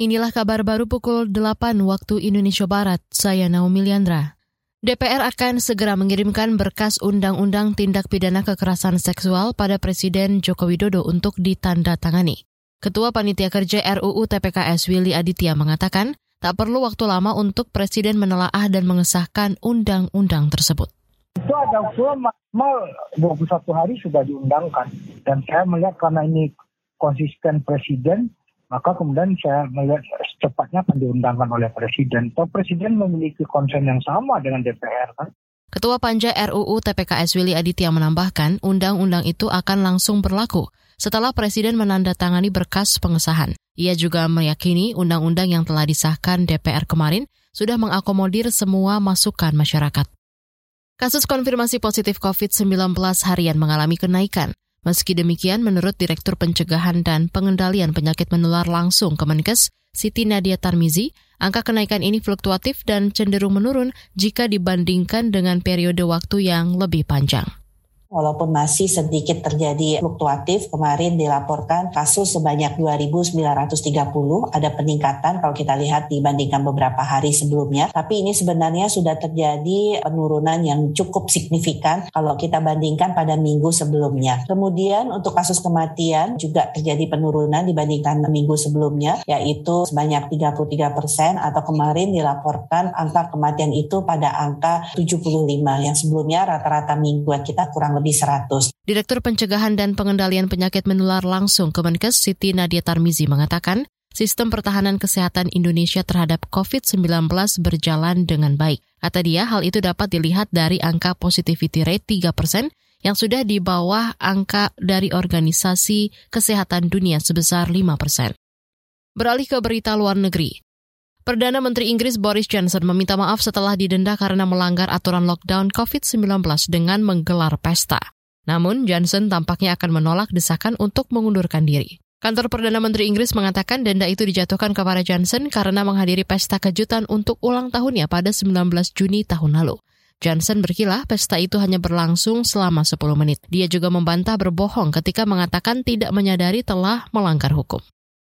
Inilah kabar baru pukul 8 waktu Indonesia Barat. Saya Naomi Liandra. DPR akan segera mengirimkan berkas Undang-Undang Tindak Pidana Kekerasan Seksual pada Presiden Joko Widodo untuk ditandatangani. Ketua Panitia Kerja RUU TPKS Willy Aditya mengatakan, tak perlu waktu lama untuk Presiden menelaah dan mengesahkan undang-undang tersebut. Itu ada usulan maksimal 21 hari sudah diundangkan. Dan saya melihat karena ini konsisten Presiden, maka kemudian saya melihat secepatnya akan diundangkan oleh Presiden. Atau Presiden memiliki konsen yang sama dengan DPR kan. Ketua Panja RUU TPKS Willy Aditya menambahkan, undang-undang itu akan langsung berlaku setelah Presiden menandatangani berkas pengesahan. Ia juga meyakini undang-undang yang telah disahkan DPR kemarin sudah mengakomodir semua masukan masyarakat. Kasus konfirmasi positif COVID-19 harian mengalami kenaikan. Meski demikian, menurut Direktur Pencegahan dan Pengendalian Penyakit Menular Langsung Kemenkes, Siti Nadia Tarmizi, angka kenaikan ini fluktuatif dan cenderung menurun jika dibandingkan dengan periode waktu yang lebih panjang. Walaupun masih sedikit terjadi fluktuatif, kemarin dilaporkan kasus sebanyak 2.930, ada peningkatan kalau kita lihat dibandingkan beberapa hari sebelumnya. Tapi ini sebenarnya sudah terjadi penurunan yang cukup signifikan kalau kita bandingkan pada minggu sebelumnya. Kemudian untuk kasus kematian juga terjadi penurunan dibandingkan minggu sebelumnya, yaitu sebanyak 33 persen atau kemarin dilaporkan angka kematian itu pada angka 75 yang sebelumnya rata-rata mingguan kita kurang lebih 100. Direktur Pencegahan dan Pengendalian Penyakit Menular Langsung Kemenkes Siti Nadia Tarmizi mengatakan, sistem pertahanan kesehatan Indonesia terhadap COVID-19 berjalan dengan baik. Kata dia, hal itu dapat dilihat dari angka positivity rate 3 persen yang sudah di bawah angka dari Organisasi Kesehatan Dunia sebesar 5 persen. Beralih ke berita luar negeri. Perdana Menteri Inggris Boris Johnson meminta maaf setelah didenda karena melanggar aturan lockdown COVID-19 dengan menggelar pesta. Namun, Johnson tampaknya akan menolak desakan untuk mengundurkan diri. Kantor Perdana Menteri Inggris mengatakan denda itu dijatuhkan kepada Johnson karena menghadiri pesta kejutan untuk ulang tahunnya pada 19 Juni tahun lalu. Johnson berkilah pesta itu hanya berlangsung selama 10 menit. Dia juga membantah berbohong ketika mengatakan tidak menyadari telah melanggar hukum.